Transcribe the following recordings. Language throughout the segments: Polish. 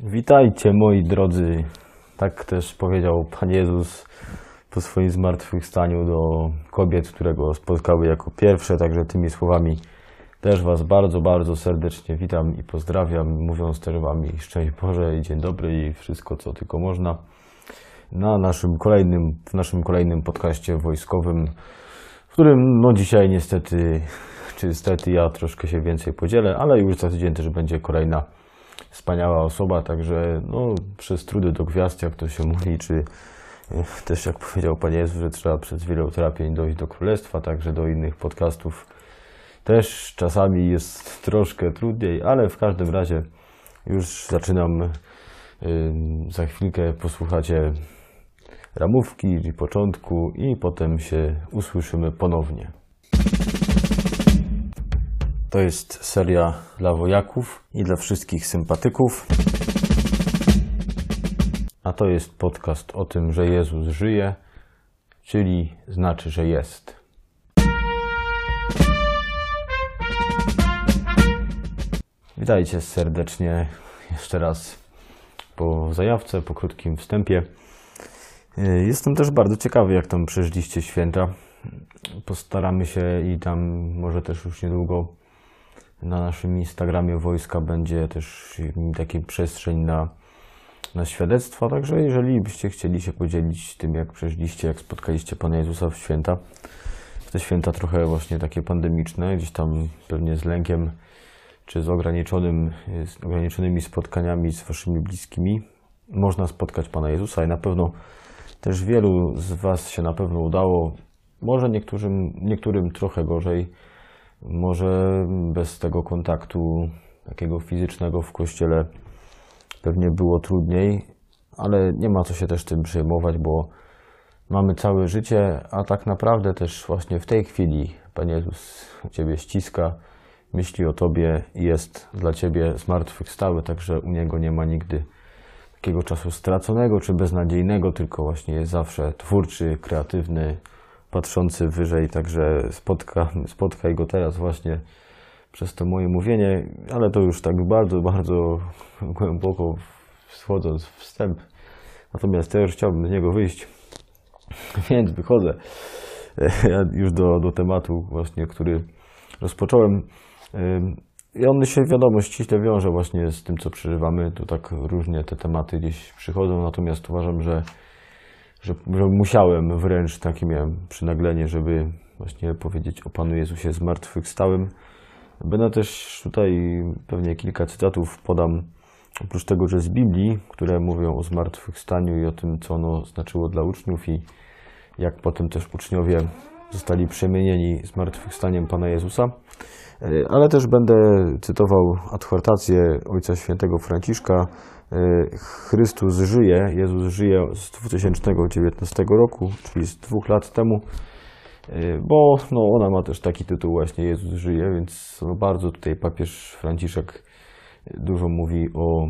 Witajcie moi drodzy. Tak też powiedział Pan Jezus po swoim zmartwychwstaniu do kobiet, które go spotkały jako pierwsze. Także tymi słowami też Was bardzo, bardzo serdecznie witam i pozdrawiam, mówiąc też Wam szczęść Boże i dzień dobry i wszystko co tylko można. Na naszym kolejnym, w naszym kolejnym podcaście wojskowym, w którym no dzisiaj niestety, czy niestety ja troszkę się więcej podzielę, ale już za tydzień też będzie kolejna wspaniała osoba, także no, przez trudy do gwiazd, jak to się mówi, czy e, też jak powiedział Pan Jezus, że trzeba przez wiele utrapień dojść do Królestwa, także do innych podcastów też czasami jest troszkę trudniej, ale w każdym razie już zaczynam, y, za chwilkę posłuchacie ramówki początku i potem się usłyszymy ponownie. To jest seria dla wojaków i dla wszystkich sympatyków. A to jest podcast o tym, że Jezus żyje, czyli znaczy, że jest. Witajcie serdecznie jeszcze raz po zajawce, po krótkim wstępie. Jestem też bardzo ciekawy, jak tam przeżyliście święta. Postaramy się i tam może też już niedługo na naszym Instagramie wojska będzie też taki przestrzeń na, na świadectwa. Także jeżeli byście chcieli się podzielić tym, jak przeżyliście, jak spotkaliście Pana Jezusa w święta, w te święta trochę właśnie takie pandemiczne, gdzieś tam pewnie z lękiem czy z, ograniczonym, z ograniczonymi spotkaniami z Waszymi bliskimi, można spotkać Pana Jezusa i na pewno też wielu z Was się na pewno udało. Może niektórym, niektórym trochę gorzej, może bez tego kontaktu takiego fizycznego w kościele pewnie było trudniej, ale nie ma co się też tym przejmować, bo mamy całe życie, a tak naprawdę też właśnie w tej chwili Pan Jezus Ciebie ściska, myśli o Tobie i jest dla Ciebie zmartwychwstały, także u Niego nie ma nigdy takiego czasu straconego czy beznadziejnego, tylko właśnie jest zawsze twórczy, kreatywny, patrzący wyżej, także spotka, spotkaj Go teraz właśnie przez to moje mówienie, ale to już tak bardzo, bardzo głęboko wschodząc w wstęp. Natomiast już chciałbym z niego wyjść, więc wychodzę już do, do tematu właśnie, który rozpocząłem. I on się, wiadomo, ściśle wiąże właśnie z tym, co przeżywamy. Tu tak różnie te tematy gdzieś przychodzą, natomiast uważam, że, że, że musiałem wręcz takie miałem przynaglenie, żeby właśnie powiedzieć o Panu Jezusie zmartwychwstałym. Będę też tutaj pewnie kilka cytatów podam, oprócz tego, że z Biblii, które mówią o zmartwychwstaniu i o tym, co ono znaczyło dla uczniów i jak potem też uczniowie zostali przemienieni zmartwychwstaniem Pana Jezusa. E, ale też będę cytował adhortację Ojca Świętego Franciszka. E, Chrystus żyje, Jezus żyje z 2019 roku, czyli z dwóch lat temu, e, bo no, ona ma też taki tytuł właśnie Jezus żyje, więc no, bardzo tutaj papież Franciszek dużo mówi o,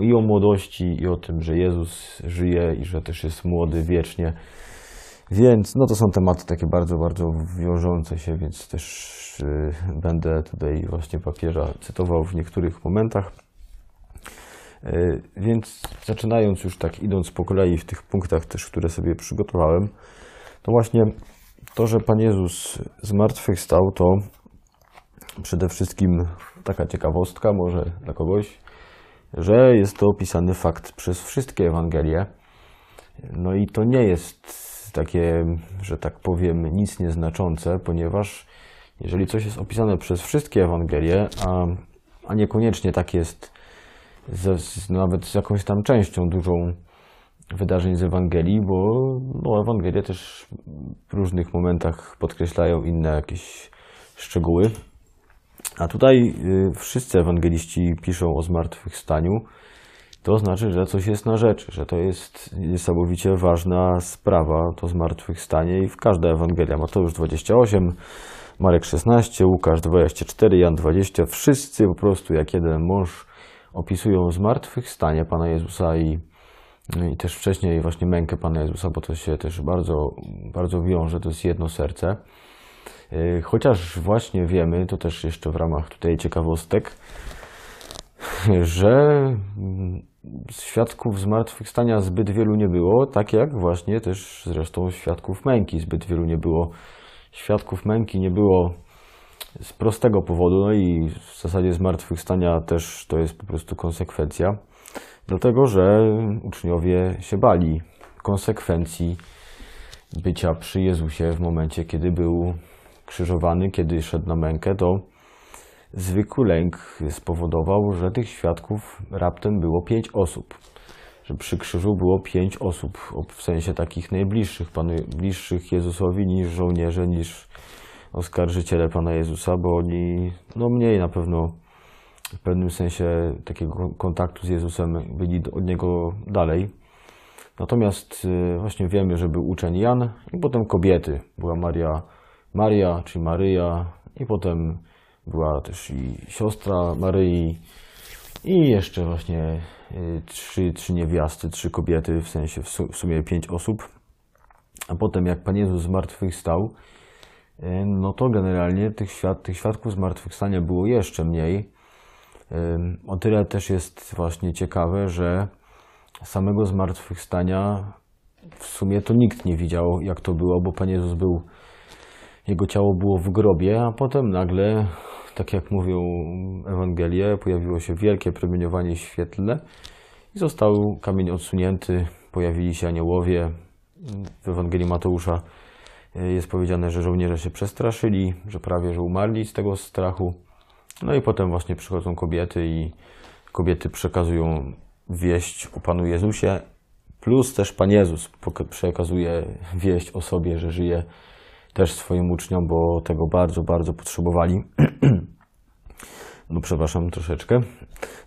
i o młodości, i o tym, że Jezus żyje i że też jest młody wiecznie. Więc no to są tematy takie bardzo, bardzo wiążące się, więc też y, będę tutaj właśnie papieża cytował w niektórych momentach. Y, więc zaczynając już tak, idąc po kolei w tych punktach też, które sobie przygotowałem, to właśnie to, że Pan Jezus zmartwychwstał, to przede wszystkim taka ciekawostka może dla kogoś, że jest to opisany fakt przez wszystkie Ewangelie. No i to nie jest takie, że tak powiem, nic nieznaczące, ponieważ jeżeli coś jest opisane przez wszystkie Ewangelie, a, a niekoniecznie tak jest ze, nawet z jakąś tam częścią dużą wydarzeń z Ewangelii, bo no, Ewangelie też w różnych momentach podkreślają inne jakieś szczegóły. A tutaj y, wszyscy ewangeliści piszą o zmartwychwstaniu, to znaczy, że coś jest na rzeczy, że to jest niesamowicie ważna sprawa, to zmartwychwstanie i w każda Ewangelia, Mateusz 28, Marek 16, Łukasz 24, Jan 20, wszyscy po prostu jak jeden mąż opisują zmartwychwstanie Pana Jezusa i, i też wcześniej właśnie mękę Pana Jezusa, bo to się też bardzo, bardzo wiąże, to jest jedno serce. Y, chociaż właśnie wiemy, to też jeszcze w ramach tutaj ciekawostek, że świadków zmartwychwstania zbyt wielu nie było, tak jak właśnie też zresztą świadków męki zbyt wielu nie było. Świadków męki nie było z prostego powodu, no i w zasadzie zmartwychwstania też to jest po prostu konsekwencja, dlatego że uczniowie się bali konsekwencji bycia przy Jezusie w momencie, kiedy był krzyżowany, kiedy szedł na mękę, to zwykły lęk spowodował, że tych świadków raptem było pięć osób. Że przy krzyżu było pięć osób, w sensie takich najbliższych, Panu, bliższych Jezusowi niż żołnierze, niż oskarżyciele Pana Jezusa, bo oni no mniej na pewno w pewnym sensie takiego kontaktu z Jezusem byli od Niego dalej. Natomiast y, właśnie wiemy, że był uczeń Jan i potem kobiety. Była Maria, Maria, czy Maryja i potem była też i siostra Maryi i jeszcze właśnie y, trzy, trzy niewiasty, trzy kobiety, w sensie w sumie pięć osób. A potem jak Pan Jezus zmartwychwstał, y, no to generalnie tych, świad tych świadków zmartwychwstania było jeszcze mniej. O tyle też jest właśnie ciekawe, że samego zmartwychwstania w sumie to nikt nie widział, jak to było, bo Pan Jezus był, jego ciało było w grobie, a potem nagle, tak jak mówią Ewangelie, pojawiło się wielkie promieniowanie świetlne i został kamień odsunięty, pojawili się aniołowie. W Ewangelii Mateusza jest powiedziane, że żołnierze się przestraszyli, że prawie że umarli z tego strachu. No i potem właśnie przychodzą kobiety i kobiety przekazują wieść o Panu Jezusie, plus też Pan Jezus przekazuje wieść o sobie, że żyje też swoim uczniom, bo tego bardzo, bardzo potrzebowali. No, przepraszam troszeczkę.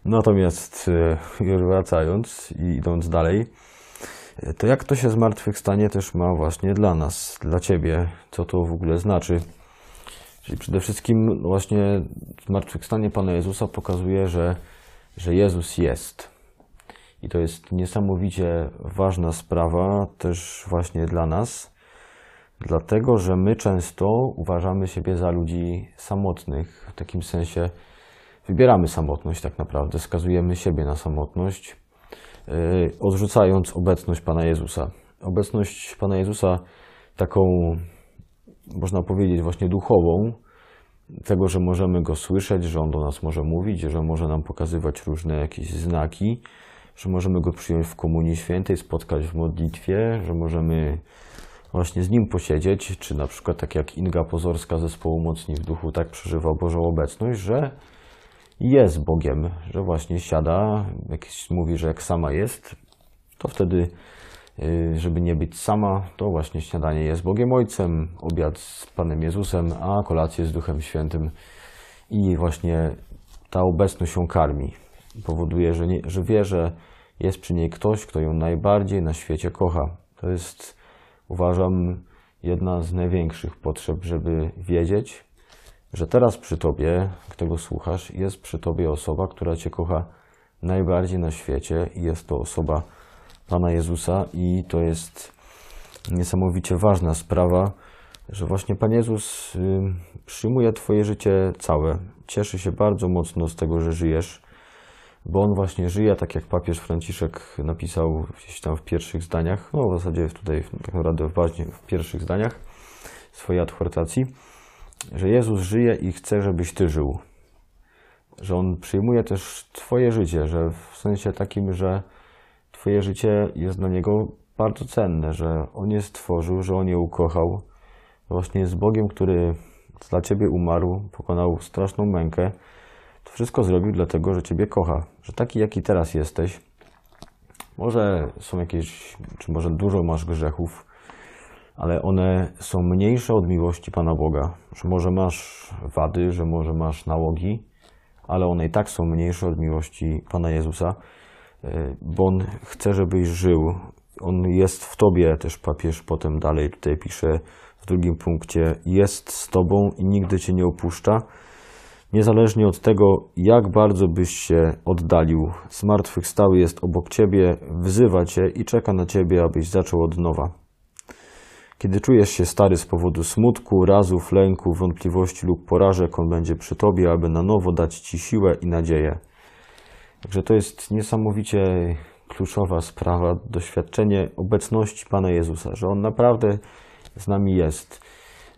Natomiast e, wracając i idąc dalej, e, to jak to się zmartwychwstanie też ma właśnie dla nas, dla Ciebie, co to w ogóle znaczy. Czyli przede wszystkim no właśnie zmartwychwstanie Pana Jezusa pokazuje, że, że Jezus jest. I to jest niesamowicie ważna sprawa też właśnie dla nas, dlatego że my często uważamy siebie za ludzi samotnych, w takim sensie wybieramy samotność tak naprawdę, skazujemy siebie na samotność, yy, odrzucając obecność Pana Jezusa. Obecność Pana Jezusa taką, można powiedzieć, właśnie duchową, tego, że możemy Go słyszeć, że On do nas może mówić, że może nam pokazywać różne jakieś znaki, że możemy Go przyjąć w Komunii Świętej, spotkać w modlitwie, że możemy właśnie z Nim posiedzieć, czy na przykład tak jak Inga Pozorska zespołu Mocni w Duchu tak przeżywa Bożą obecność, że jest Bogiem, że właśnie siada, jak mówi, że jak sama jest, to wtedy, y, żeby nie być sama, to właśnie śniadanie jest Bogiem Ojcem, obiad z Panem Jezusem, a kolację z Duchem Świętym i właśnie ta obecność ją karmi powoduje, że, nie, że wie, że jest przy niej ktoś, kto ją najbardziej na świecie kocha. To jest, uważam, jedna z największych potrzeb, żeby wiedzieć, że teraz przy Tobie, tego słuchasz, jest przy Tobie osoba, która Cię kocha najbardziej na świecie i jest to osoba Pana Jezusa i to jest niesamowicie ważna sprawa, że właśnie Pan Jezus y, przyjmuje Twoje życie całe. Cieszy się bardzo mocno z tego, że żyjesz bo on właśnie żyje, tak jak papież Franciszek napisał gdzieś tam w pierwszych zdaniach, no w zasadzie tutaj tak naprawdę właśnie w pierwszych zdaniach swojej adhortacji, że Jezus żyje i chce, żebyś Ty żył. Że On przyjmuje też Twoje życie, że w sensie takim, że Twoje życie jest dla Niego bardzo cenne, że On je stworzył, że On je ukochał. Właśnie jest Bogiem, który dla Ciebie umarł, pokonał straszną mękę, wszystko zrobił dlatego, że Ciebie kocha, że taki jaki teraz jesteś, może są jakieś, czy może dużo masz grzechów, ale one są mniejsze od miłości Pana Boga. Że może masz wady, że może masz nałogi, ale one i tak są mniejsze od miłości Pana Jezusa, e, bo On chce, żebyś żył. On jest w Tobie, też papież potem dalej tutaj pisze w drugim punkcie, jest z Tobą i nigdy Cię nie opuszcza Niezależnie od tego, jak bardzo byś się oddalił, zmartwychwstały jest obok ciebie, wzywa cię i czeka na ciebie, abyś zaczął od nowa. Kiedy czujesz się stary z powodu smutku, razów, lęku, wątpliwości lub porażek, on będzie przy tobie, aby na nowo dać ci siłę i nadzieję. Także to jest niesamowicie kluczowa sprawa, doświadczenie obecności Pana Jezusa, że On naprawdę z nami jest.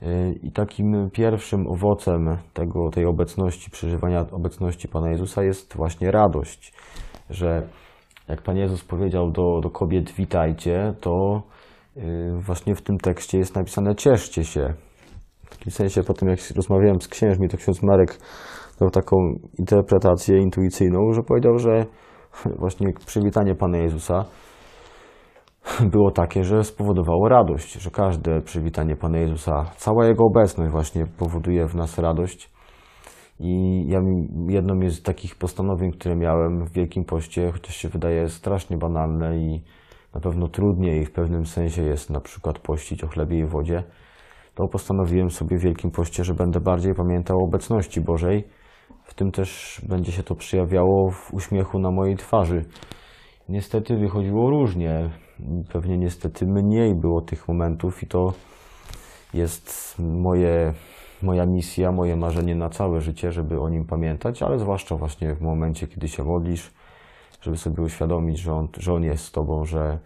Y, I takim pierwszym owocem tego, tej obecności, przeżywania obecności Pana Jezusa jest właśnie radość, że jak Pan Jezus powiedział do, do kobiet witajcie, to y, właśnie w tym tekście jest napisane cieszcie się. W takim sensie po tym jak rozmawiałem z księżmi, to ksiądz Marek dał taką interpretację intuicyjną, że powiedział, że właśnie przywitanie Pana Jezusa było takie, że spowodowało radość, że każde przywitanie Pana Jezusa, cała Jego obecność właśnie powoduje w nas radość. I ja, jedno z takich postanowień, które miałem w Wielkim Poście, chociaż się wydaje strasznie banalne i na pewno trudniej w pewnym sensie jest na przykład pościć o chlebie i wodzie, to postanowiłem sobie w Wielkim Poście, że będę bardziej pamiętał o obecności Bożej. W tym też będzie się to przejawiało w uśmiechu na mojej twarzy. Niestety wychodziło różnie. Pewnie niestety mniej było tych momentów i to jest moje, moja misja, moje marzenie na całe życie, żeby o nim pamiętać, ale zwłaszcza właśnie w momencie, kiedy się modlisz, żeby sobie uświadomić, że on, że on jest z Tobą, że,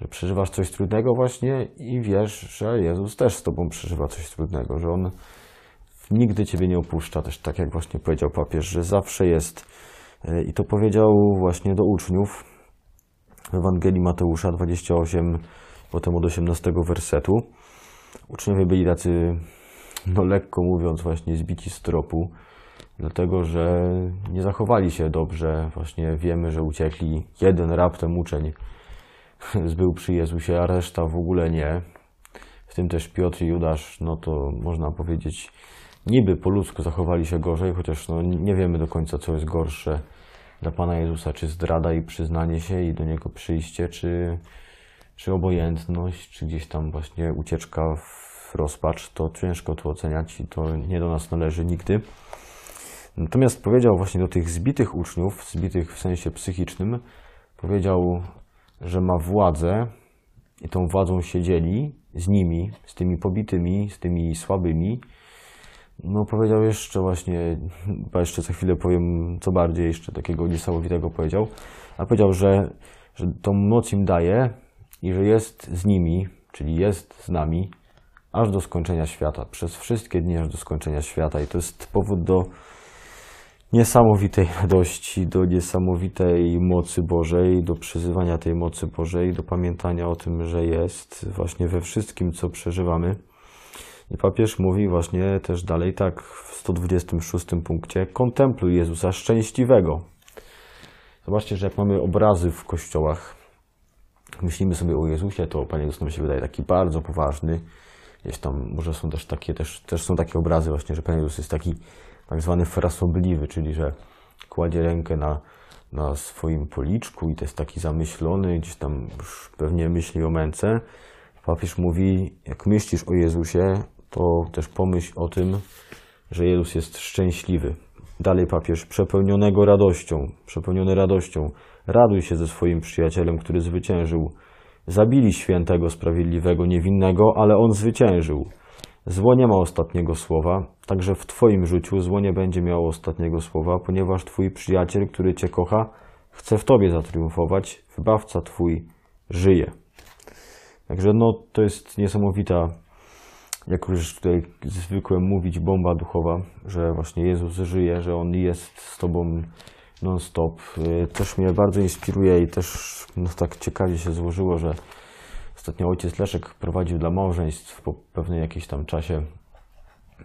że przeżywasz coś trudnego właśnie i wiesz, że Jezus też z Tobą przeżywa coś trudnego, że On nigdy Ciebie nie opuszcza, też tak jak właśnie powiedział papież, że zawsze jest. I to powiedział właśnie do uczniów, Ewangelii Mateusza 28, potem od 18 wersetu. Uczniowie byli tacy, no lekko mówiąc, właśnie zbici z tropu, dlatego że nie zachowali się dobrze. Właśnie wiemy, że uciekli. Jeden raptem uczeń zbył przy Jezusie, a reszta w ogóle nie. W tym też Piotr i Judasz, no to można powiedzieć, niby po ludzku zachowali się gorzej, chociaż no nie wiemy do końca, co jest gorsze dla Pana Jezusa, czy zdrada i przyznanie się i do Niego przyjście, czy, czy obojętność, czy gdzieś tam właśnie ucieczka w rozpacz, to ciężko to oceniać i to nie do nas należy nigdy. Natomiast powiedział właśnie do tych zbitych uczniów, zbitych w sensie psychicznym, powiedział, że ma władzę i tą władzą się dzieli z nimi, z tymi pobitymi, z tymi słabymi, no powiedział jeszcze właśnie, chyba jeszcze za chwilę powiem co bardziej jeszcze takiego niesamowitego powiedział, a powiedział, że, że tą moc im daje i że jest z nimi, czyli jest z nami, aż do skończenia świata, przez wszystkie dni aż do skończenia świata. I to jest powód do niesamowitej radości, do niesamowitej mocy Bożej, do przeżywania tej mocy Bożej, do pamiętania o tym, że jest właśnie we wszystkim, co przeżywamy. I papież mówi właśnie też dalej tak w 126 punkcie: kontempluj Jezusa szczęśliwego. Zobaczcie, że jak mamy obrazy w kościołach, myślimy sobie o Jezusie, to Panie Jezus nam się wydaje taki bardzo poważny. Gdzieś tam może są też takie, też, też są takie obrazy właśnie, że Pan Jezus jest taki tak zwany frasobliwy, czyli że kładzie rękę na, na swoim policzku i to jest taki zamyślony, gdzieś tam już pewnie myśli o męce. Papież mówi, jak myślisz o Jezusie, to też pomyśl o tym, że Jezus jest szczęśliwy. Dalej papież, przepełnionego radością, przepełniony radością, raduj się ze swoim przyjacielem, który zwyciężył. Zabili świętego, sprawiedliwego, niewinnego, ale on zwyciężył. Zło nie ma ostatniego słowa, także w Twoim życiu zło nie będzie miało ostatniego słowa, ponieważ Twój przyjaciel, który Cię kocha, chce w Tobie zatriumfować, wybawca Twój żyje. Także no, to jest niesamowita jak już tutaj zwykłem mówić, bomba duchowa, że właśnie Jezus żyje, że On jest z Tobą non-stop. Y, też mnie bardzo inspiruje i też no, tak ciekawie się złożyło, że ostatnio ojciec Leszek prowadził dla małżeństw po pewnym jakimś tam czasie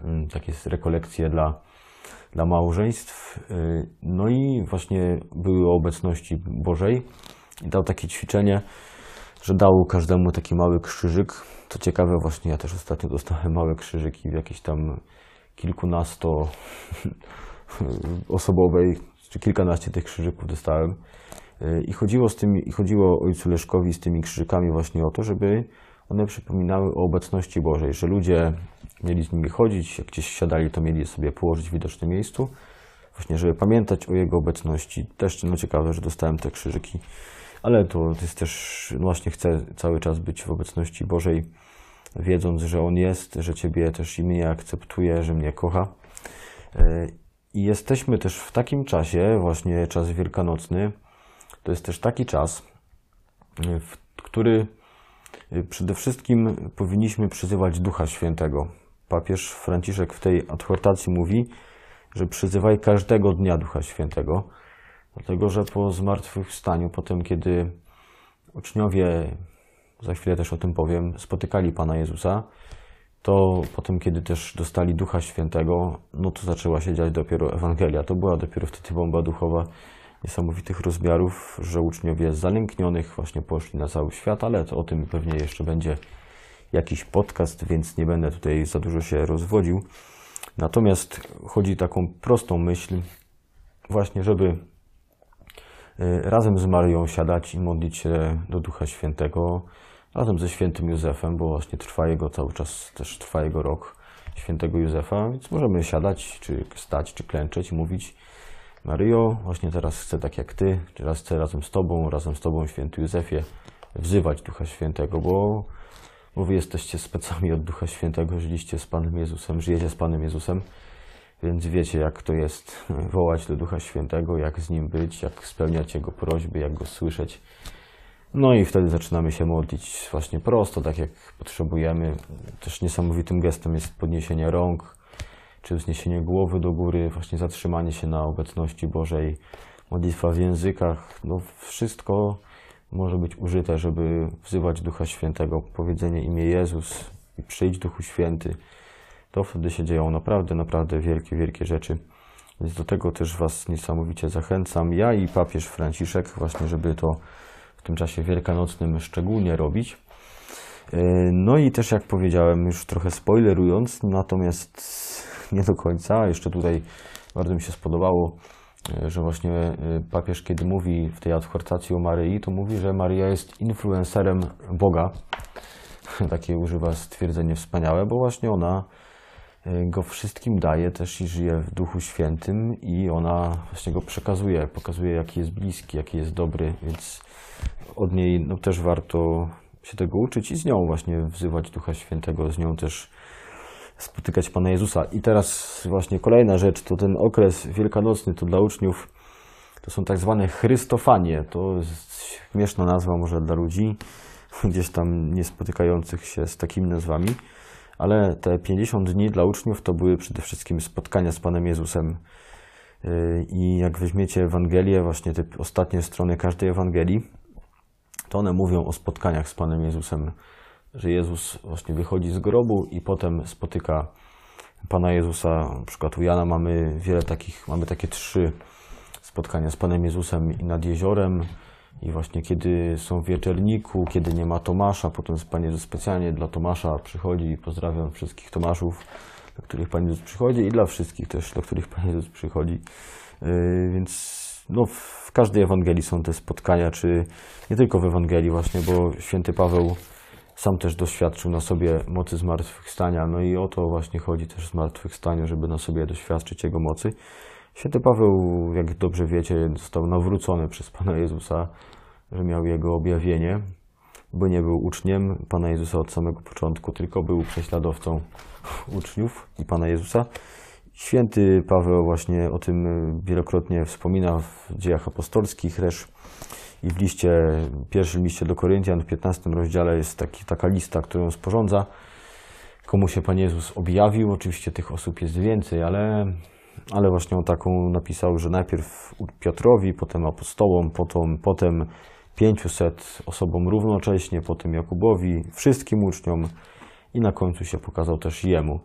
mm, takie rekolekcje dla, dla małżeństw. Y, no i właśnie były obecności Bożej i dał takie ćwiczenie, że dał każdemu taki mały krzyżyk. To ciekawe, właśnie ja też ostatnio dostałem małe krzyżyki w jakiejś tam kilkunasto osobowej, czy kilkanaście tych krzyżyków dostałem. I chodziło, z tym, I chodziło ojcu Leszkowi z tymi krzyżykami właśnie o to, żeby one przypominały o obecności Bożej, że ludzie mieli z nimi chodzić, jak gdzieś siadali, to mieli je sobie położyć w widocznym miejscu, właśnie żeby pamiętać o Jego obecności. Też no ciekawe, że dostałem te krzyżyki ale to jest też, no właśnie chcę cały czas być w obecności Bożej, wiedząc, że On jest, że Ciebie też i mnie akceptuje, że mnie kocha. E, I jesteśmy też w takim czasie, właśnie czas wielkanocny, to jest też taki czas, w który przede wszystkim powinniśmy przyzywać Ducha Świętego. Papież Franciszek w tej adhortacji mówi, że przyzywaj każdego dnia Ducha Świętego, dlatego że po zmartwychwstaniu, potem kiedy uczniowie, za chwilę też o tym powiem, spotykali Pana Jezusa, to potem, kiedy też dostali Ducha Świętego, no to zaczęła się dziać dopiero Ewangelia. To była dopiero wtedy bomba duchowa niesamowitych rozmiarów, że uczniowie zalęknionych właśnie poszli na cały świat, ale to o tym pewnie jeszcze będzie jakiś podcast, więc nie będę tutaj za dużo się rozwodził. Natomiast chodzi taką prostą myśl, właśnie, żeby razem z Marią siadać i modlić się do Ducha Świętego, razem ze świętym Józefem, bo właśnie trwa jego cały czas, też trwa jego rok świętego Józefa, więc możemy siadać, czy stać, czy klęczeć i mówić. Maryjo, właśnie teraz chcę tak jak Ty, teraz chcę razem z Tobą, razem z Tobą, święty Józefie, wzywać Ducha Świętego, bo, bo Wy jesteście specami od Ducha Świętego, żyliście z Panem Jezusem, żyjecie z Panem Jezusem, więc wiecie jak to jest wołać do Ducha Świętego, jak z Nim być, jak spełniać Jego prośby, jak Go słyszeć. No i wtedy zaczynamy się modlić właśnie prosto, tak jak potrzebujemy. Też niesamowitym gestem jest podniesienie rąk, czy wzniesienie głowy do góry, właśnie zatrzymanie się na obecności Bożej, modlitwa w językach, no wszystko może być użyte, żeby wzywać Ducha Świętego, powiedzenie imię Jezus i przyjdź Duchu Święty. To wtedy się dzieją naprawdę, naprawdę wielkie, wielkie rzeczy. Więc do tego też Was niesamowicie zachęcam. Ja i papież Franciszek, właśnie, żeby to w tym czasie wielkanocnym szczególnie robić. E, no i też, jak powiedziałem, już trochę spoilerując, natomiast nie do końca. Jeszcze tutaj bardzo mi się spodobało, e, że właśnie e, papież, kiedy mówi w tej adhortacji o Maryi, to mówi, że Maria jest influencerem Boga. Takie używa stwierdzenie wspaniałe, bo właśnie ona go wszystkim daje też i żyje w Duchu Świętym i ona właśnie go przekazuje, pokazuje jaki jest bliski, jaki jest dobry, więc od niej no, też warto się tego uczyć i z nią właśnie wzywać Ducha Świętego, z nią też spotykać Pana Jezusa. I teraz właśnie kolejna rzecz, to ten okres wielkanocny, to dla uczniów to są tak zwane Chrystofanie. To jest śmieszna nazwa może dla ludzi, gdzieś tam nie spotykających się z takimi nazwami, ale te 50 dni dla uczniów to były przede wszystkim spotkania z Panem Jezusem. Yy, I jak weźmiecie Ewangelię, właśnie te ostatnie strony każdej Ewangelii, to one mówią o spotkaniach z Panem Jezusem że Jezus właśnie wychodzi z grobu i potem spotyka Pana Jezusa. Na przykład u Jana mamy wiele takich, mamy takie trzy spotkania z Panem Jezusem i nad jeziorem. I właśnie kiedy są w wieczerniku, kiedy nie ma Tomasza, potem Pan Jezus specjalnie dla Tomasza przychodzi i pozdrawiam wszystkich Tomaszów, do których Pan Jezus przychodzi i dla wszystkich też, do których Pan Jezus przychodzi. Yy, więc no, w każdej Ewangelii są te spotkania, czy nie tylko w Ewangelii właśnie, bo święty Paweł sam też doświadczył na sobie mocy zmartwychwstania, no i o to właśnie chodzi też w zmartwychwstaniu, żeby na sobie doświadczyć Jego mocy. Święty Paweł, jak dobrze wiecie, został nawrócony przez Pana Jezusa, że miał Jego objawienie, bo nie był uczniem Pana Jezusa od samego początku, tylko był prześladowcą uczniów i Pana Jezusa. Święty Paweł właśnie o tym wielokrotnie wspomina w dziejach apostolskich, też i w liście, pierwszym liście do Koryntian, w 15 rozdziale jest taki, taka lista, którą sporządza, komu się Pan Jezus objawił. Oczywiście tych osób jest więcej, ale, ale właśnie on taką napisał, że najpierw Piotrowi, potem apostołom, potem, potem 500 osobom równocześnie, potem Jakubowi, wszystkim uczniom i na końcu się pokazał też jemu.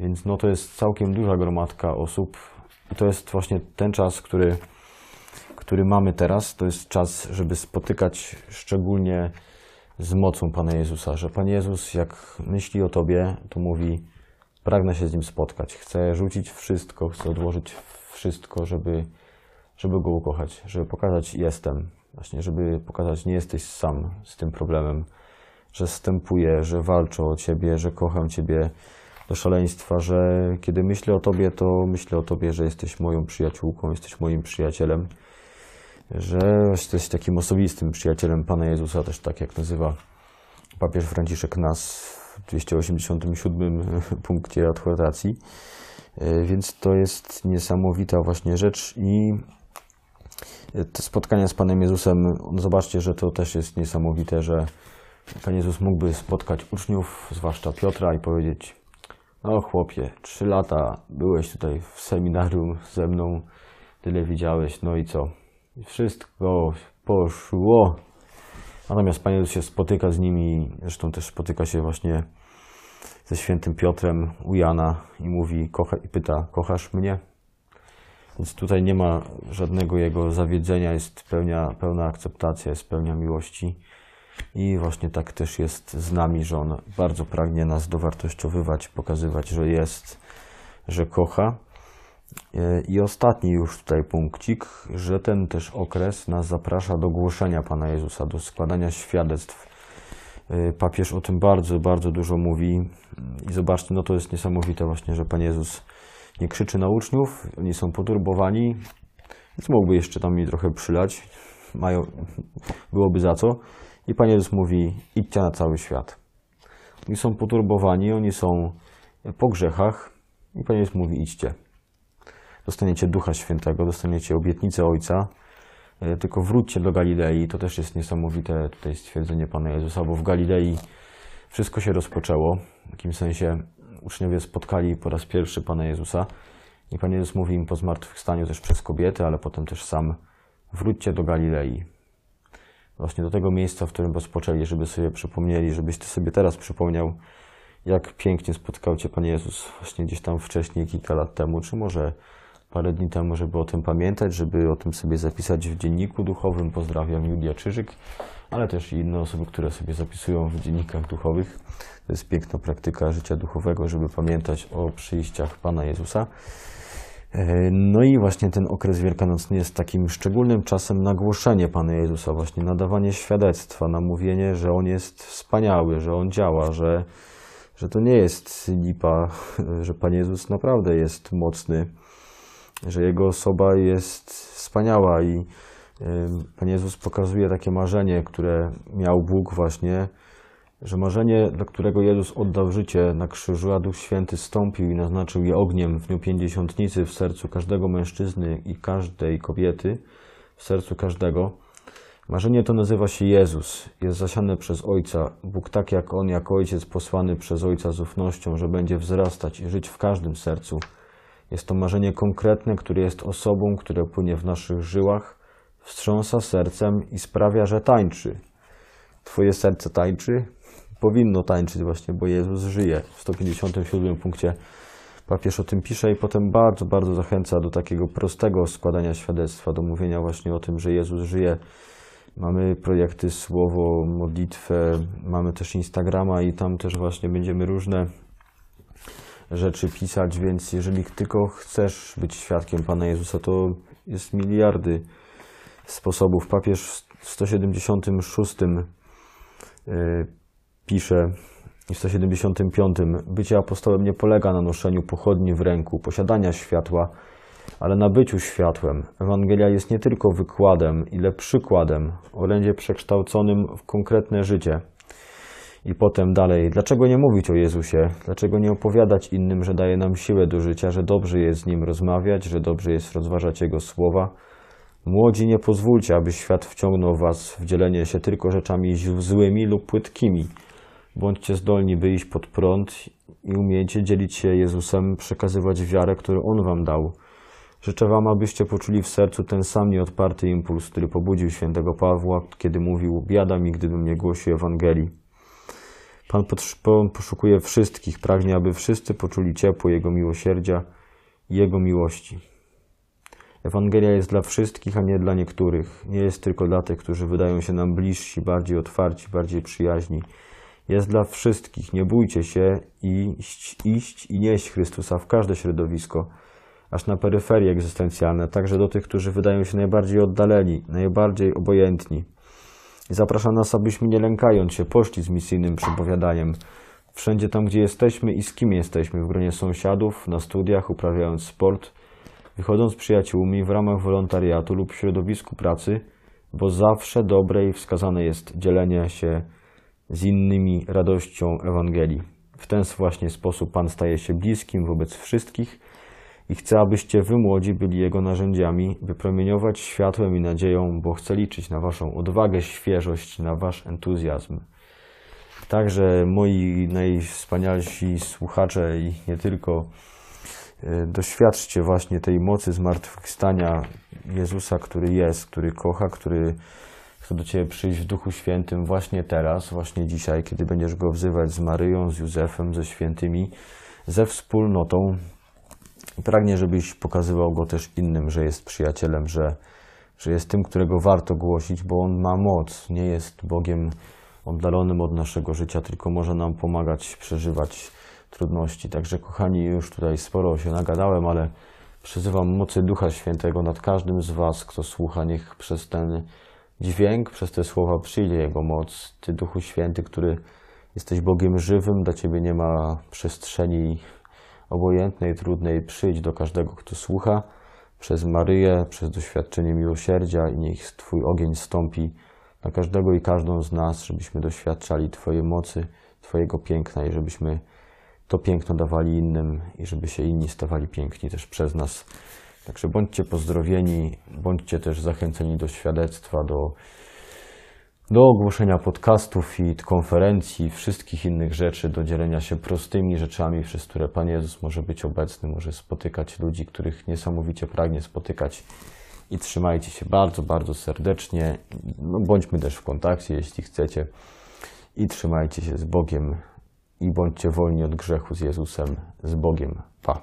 Więc no to jest całkiem duża gromadka osób i to jest właśnie ten czas, który który mamy teraz, to jest czas, żeby spotykać szczególnie z mocą Pana Jezusa, że Pan Jezus, jak myśli o Tobie, to mówi, pragnę się z Nim spotkać, chcę rzucić wszystko, chcę odłożyć wszystko, żeby, żeby Go ukochać, żeby pokazać jestem, właśnie, żeby pokazać nie jesteś sam z tym problemem, że stępuję, że walczę o Ciebie, że kocham Ciebie do szaleństwa, że kiedy myślę o Tobie, to myślę o Tobie, że jesteś moją przyjaciółką, jesteś moim przyjacielem że jesteś takim osobistym przyjacielem Pana Jezusa, też tak jak nazywa papież Franciszek nas 287 punkcie adhortacji. E, więc to jest niesamowita właśnie rzecz i te spotkania z Panem Jezusem, zobaczcie, że to też jest niesamowite, że Pan Jezus mógłby spotkać uczniów, zwłaszcza Piotra i powiedzieć no chłopie, trzy lata byłeś tutaj w seminarium ze mną, tyle widziałeś, no i co? Wszystko poszło. Natomiast Pan Jezus się spotyka z nimi, zresztą też spotyka się właśnie ze świętym Piotrem u Jana i mówi, kocha, i pyta, kochasz mnie? Więc tutaj nie ma żadnego jego zawiedzenia, jest pełnia, pełna akceptacja, jest pełnia miłości. I właśnie tak też jest z nami, że on bardzo pragnie nas dowartościowywać, pokazywać, że jest, że kocha. E, I ostatni już tutaj punkcik, że ten też okres nas zaprasza do głoszenia Pana Jezusa, do składania świadectw. E, papież o tym bardzo, bardzo dużo mówi. I zobaczcie, no to jest niesamowite właśnie, że Pan Jezus nie krzyczy na uczniów, oni są poturbowani, więc mógłby jeszcze tam mi trochę przylać, mają, byłoby za co. I Pan Jezus mówi, idźcie na cały świat. Oni są poturbowani, oni są po grzechach i Pan Jezus mówi, idźcie. Dostaniecie Ducha Świętego, dostaniecie obietnicę Ojca, e, tylko wróćcie do Galilei. To też jest niesamowite tutaj stwierdzenie Pana Jezusa, bo w Galilei wszystko się rozpoczęło. W takim sensie uczniowie spotkali po raz pierwszy Pana Jezusa i Pan Jezus mówi im po zmartwychwstaniu też przez kobiety, ale potem też sam wróćcie do Galilei. Właśnie do tego miejsca, w którym rozpoczęli, żeby sobie przypomnieli, żebyś Ty sobie teraz przypomniał, jak pięknie spotkał Cię Pan Jezus właśnie gdzieś tam wcześniej, kilka lat temu, czy może parę dni temu, żeby o tym pamiętać, żeby o tym sobie zapisać w dzienniku duchowym. Pozdrawiam Julia Czyżyk, ale też i inne osoby, które sobie zapisują w dziennikach duchowych. To jest piękna praktyka życia duchowego, żeby pamiętać o przyjściach Pana Jezusa. E, no i właśnie ten okres wielkanocny jest takim szczególnym czasem na głoszenie Pana Jezusa, właśnie nadawanie świadectwa, na mówienie, że On jest wspaniały, że On działa, że, że to nie jest lipa, że Pan Jezus naprawdę jest mocny, że Jego osoba jest wspaniała i Pan Jezus pokazuje takie marzenie, które miał Bóg właśnie, że marzenie, dla którego Jezus oddał życie na krzyżu, a Duch Święty stąpił i naznaczył je ogniem w dniu pięćdziesiątnicy w sercu każdego mężczyzny i każdej kobiety, w sercu każdego. Marzenie to nazywa się Jezus, jest zasiane przez Ojca. Bóg tak jak On, jako Ojciec posłany przez Ojca z ufnością, że będzie wzrastać i żyć w każdym sercu. Jest to marzenie konkretne, które jest osobą, które płynie w naszych żyłach, wstrząsa sercem i sprawia, że tańczy. Twoje serce tańczy? powinno tańczyć właśnie, bo Jezus żyje. W 157 punkcie papież o tym pisze i potem bardzo, bardzo zachęca do takiego prostego składania świadectwa, do mówienia właśnie o tym, że Jezus żyje. Mamy projekty Słowo, modlitwę, mamy też Instagrama i tam też właśnie będziemy różne rzeczy pisać, więc jeżeli tylko chcesz być świadkiem Pana Jezusa, to jest miliardy sposobów. Papież w 176 pisze w 175. Bycie apostołem nie polega na noszeniu pochodni w ręku, posiadania światła, ale na byciu światłem. Ewangelia jest nie tylko wykładem, ile przykładem, orędzie przekształconym w konkretne życie. I potem dalej, dlaczego nie mówić o Jezusie? Dlaczego nie opowiadać innym, że daje nam siłę do życia, że dobrze jest z Nim rozmawiać, że dobrze jest rozważać Jego słowa? Młodzi, nie pozwólcie, aby świat wciągnął was w dzielenie się tylko rzeczami złymi lub płytkimi – Bądźcie zdolni, by iść pod prąd i umiejcie dzielić się Jezusem, przekazywać wiarę, którą On wam dał. Życzę wam, abyście poczuli w sercu ten sam nieodparty impuls, który pobudził świętego Pawła, kiedy mówił, biada mi, gdybym nie głosił Ewangelii. Pan poszukuje wszystkich, pragnie, aby wszyscy poczuli ciepło Jego miłosierdzia i Jego miłości. Ewangelia jest dla wszystkich, a nie dla niektórych. Nie jest tylko dla tych, którzy wydają się nam bliżsi, bardziej otwarci, bardziej przyjaźni jest dla wszystkich. Nie bójcie się iść, iść i nieść Chrystusa w każde środowisko, aż na peryferie egzystencjalne, także do tych, którzy wydają się najbardziej oddaleni, najbardziej obojętni. I zapraszam nas, abyśmy nie lękając się poszli z misyjnym przepowiadaniem wszędzie tam, gdzie jesteśmy i z kim jesteśmy, w gronie sąsiadów, na studiach, uprawiając sport, wychodząc z przyjaciółmi w ramach wolontariatu lub w środowisku pracy, bo zawsze dobre i wskazane jest dzielenie się z innymi radością Ewangelii. W ten właśnie sposób Pan staje się bliskim wobec wszystkich i chce, abyście wy młodzi byli Jego narzędziami, by promieniować światłem i nadzieją, bo chce liczyć na waszą odwagę, świeżość, na wasz entuzjazm. Także moi najwspanialsi słuchacze i nie tylko, e, doświadczcie właśnie tej mocy zmartwychwstania Jezusa, który jest, który kocha, który chce do Ciebie przyjść w Duchu Świętym właśnie teraz, właśnie dzisiaj, kiedy będziesz Go wzywać z Maryją, z Józefem, ze świętymi, ze wspólnotą. Pragnie, żebyś pokazywał Go też innym, że jest przyjacielem, że, że jest tym, którego warto głosić, bo On ma moc, nie jest Bogiem oddalonym od naszego życia, tylko może nam pomagać przeżywać trudności. Także kochani, już tutaj sporo się nagadałem, ale przyzywam mocy Ducha Świętego nad każdym z Was, kto słucha, niech przez ten dźwięk, przez te słowa przyjdzie Jego moc. Ty, Duchu Święty, który jesteś Bogiem żywym, dla Ciebie nie ma przestrzeni obojętnej, trudnej. Przyjdź do każdego, kto słucha, przez Maryję, przez doświadczenie miłosierdzia i niech Twój ogień stąpi na każdego i każdą z nas, żebyśmy doświadczali Twojej mocy, Twojego piękna i żebyśmy to piękno dawali innym i żeby się inni stawali piękni też przez nas. Także bądźcie pozdrowieni, bądźcie też zachęceni do świadectwa, do, do ogłoszenia podcastów i konferencji, wszystkich innych rzeczy, do dzielenia się prostymi rzeczami, przez które Pan Jezus może być obecny, może spotykać ludzi, których niesamowicie pragnie spotykać. I trzymajcie się bardzo, bardzo serdecznie. No, bądźmy też w kontakcie, jeśli chcecie. I trzymajcie się z Bogiem. I bądźcie wolni od grzechu z Jezusem, z Bogiem. Pa.